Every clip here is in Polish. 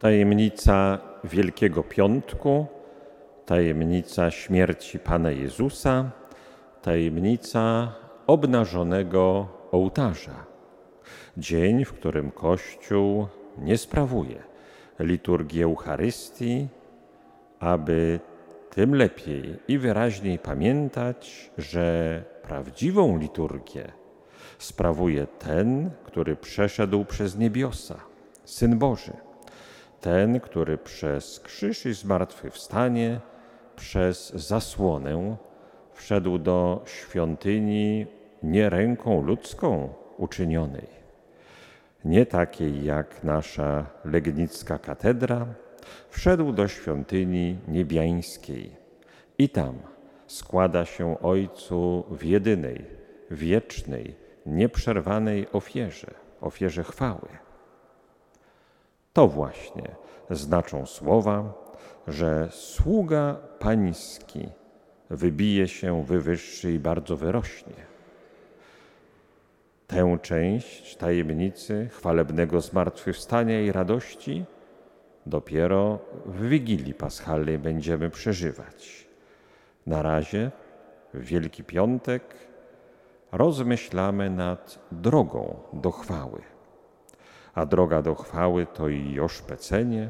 Tajemnica Wielkiego Piątku, tajemnica śmierci Pana Jezusa, tajemnica obnażonego ołtarza. Dzień, w którym Kościół nie sprawuje liturgii Eucharystii, aby tym lepiej i wyraźniej pamiętać, że prawdziwą liturgię sprawuje ten, który przeszedł przez niebiosa, Syn Boży ten, który przez krzyż i zmartwychwstanie, przez zasłonę wszedł do świątyni nie ręką ludzką uczynionej, nie takiej jak nasza legnicka katedra, wszedł do świątyni niebiańskiej i tam składa się Ojcu w jedynej, wiecznej, nieprzerwanej ofierze, ofierze chwały. To właśnie znaczą słowa, że sługa pański wybije się wywyższy i bardzo wyrośnie. Tę część tajemnicy chwalebnego zmartwychwstania i radości dopiero w Wigilii Paschalnej będziemy przeżywać. Na razie w Wielki Piątek rozmyślamy nad drogą do chwały a droga do chwały to i oszpecenie,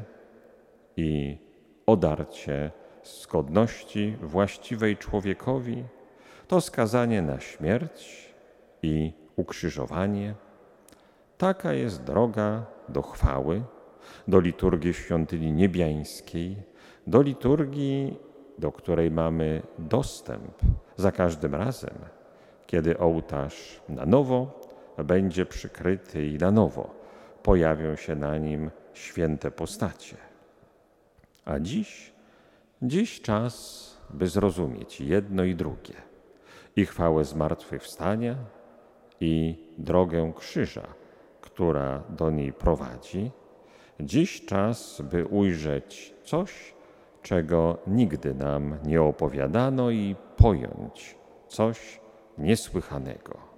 i odarcie z godności właściwej człowiekowi, to skazanie na śmierć i ukrzyżowanie. Taka jest droga do chwały, do liturgii świątyni niebiańskiej, do liturgii, do której mamy dostęp za każdym razem, kiedy ołtarz na nowo będzie przykryty i na nowo pojawią się na nim święte postacie. A dziś, dziś czas, by zrozumieć jedno i drugie i chwałę zmartwychwstania i drogę krzyża, która do niej prowadzi. Dziś czas, by ujrzeć coś, czego nigdy nam nie opowiadano i pojąć coś niesłychanego.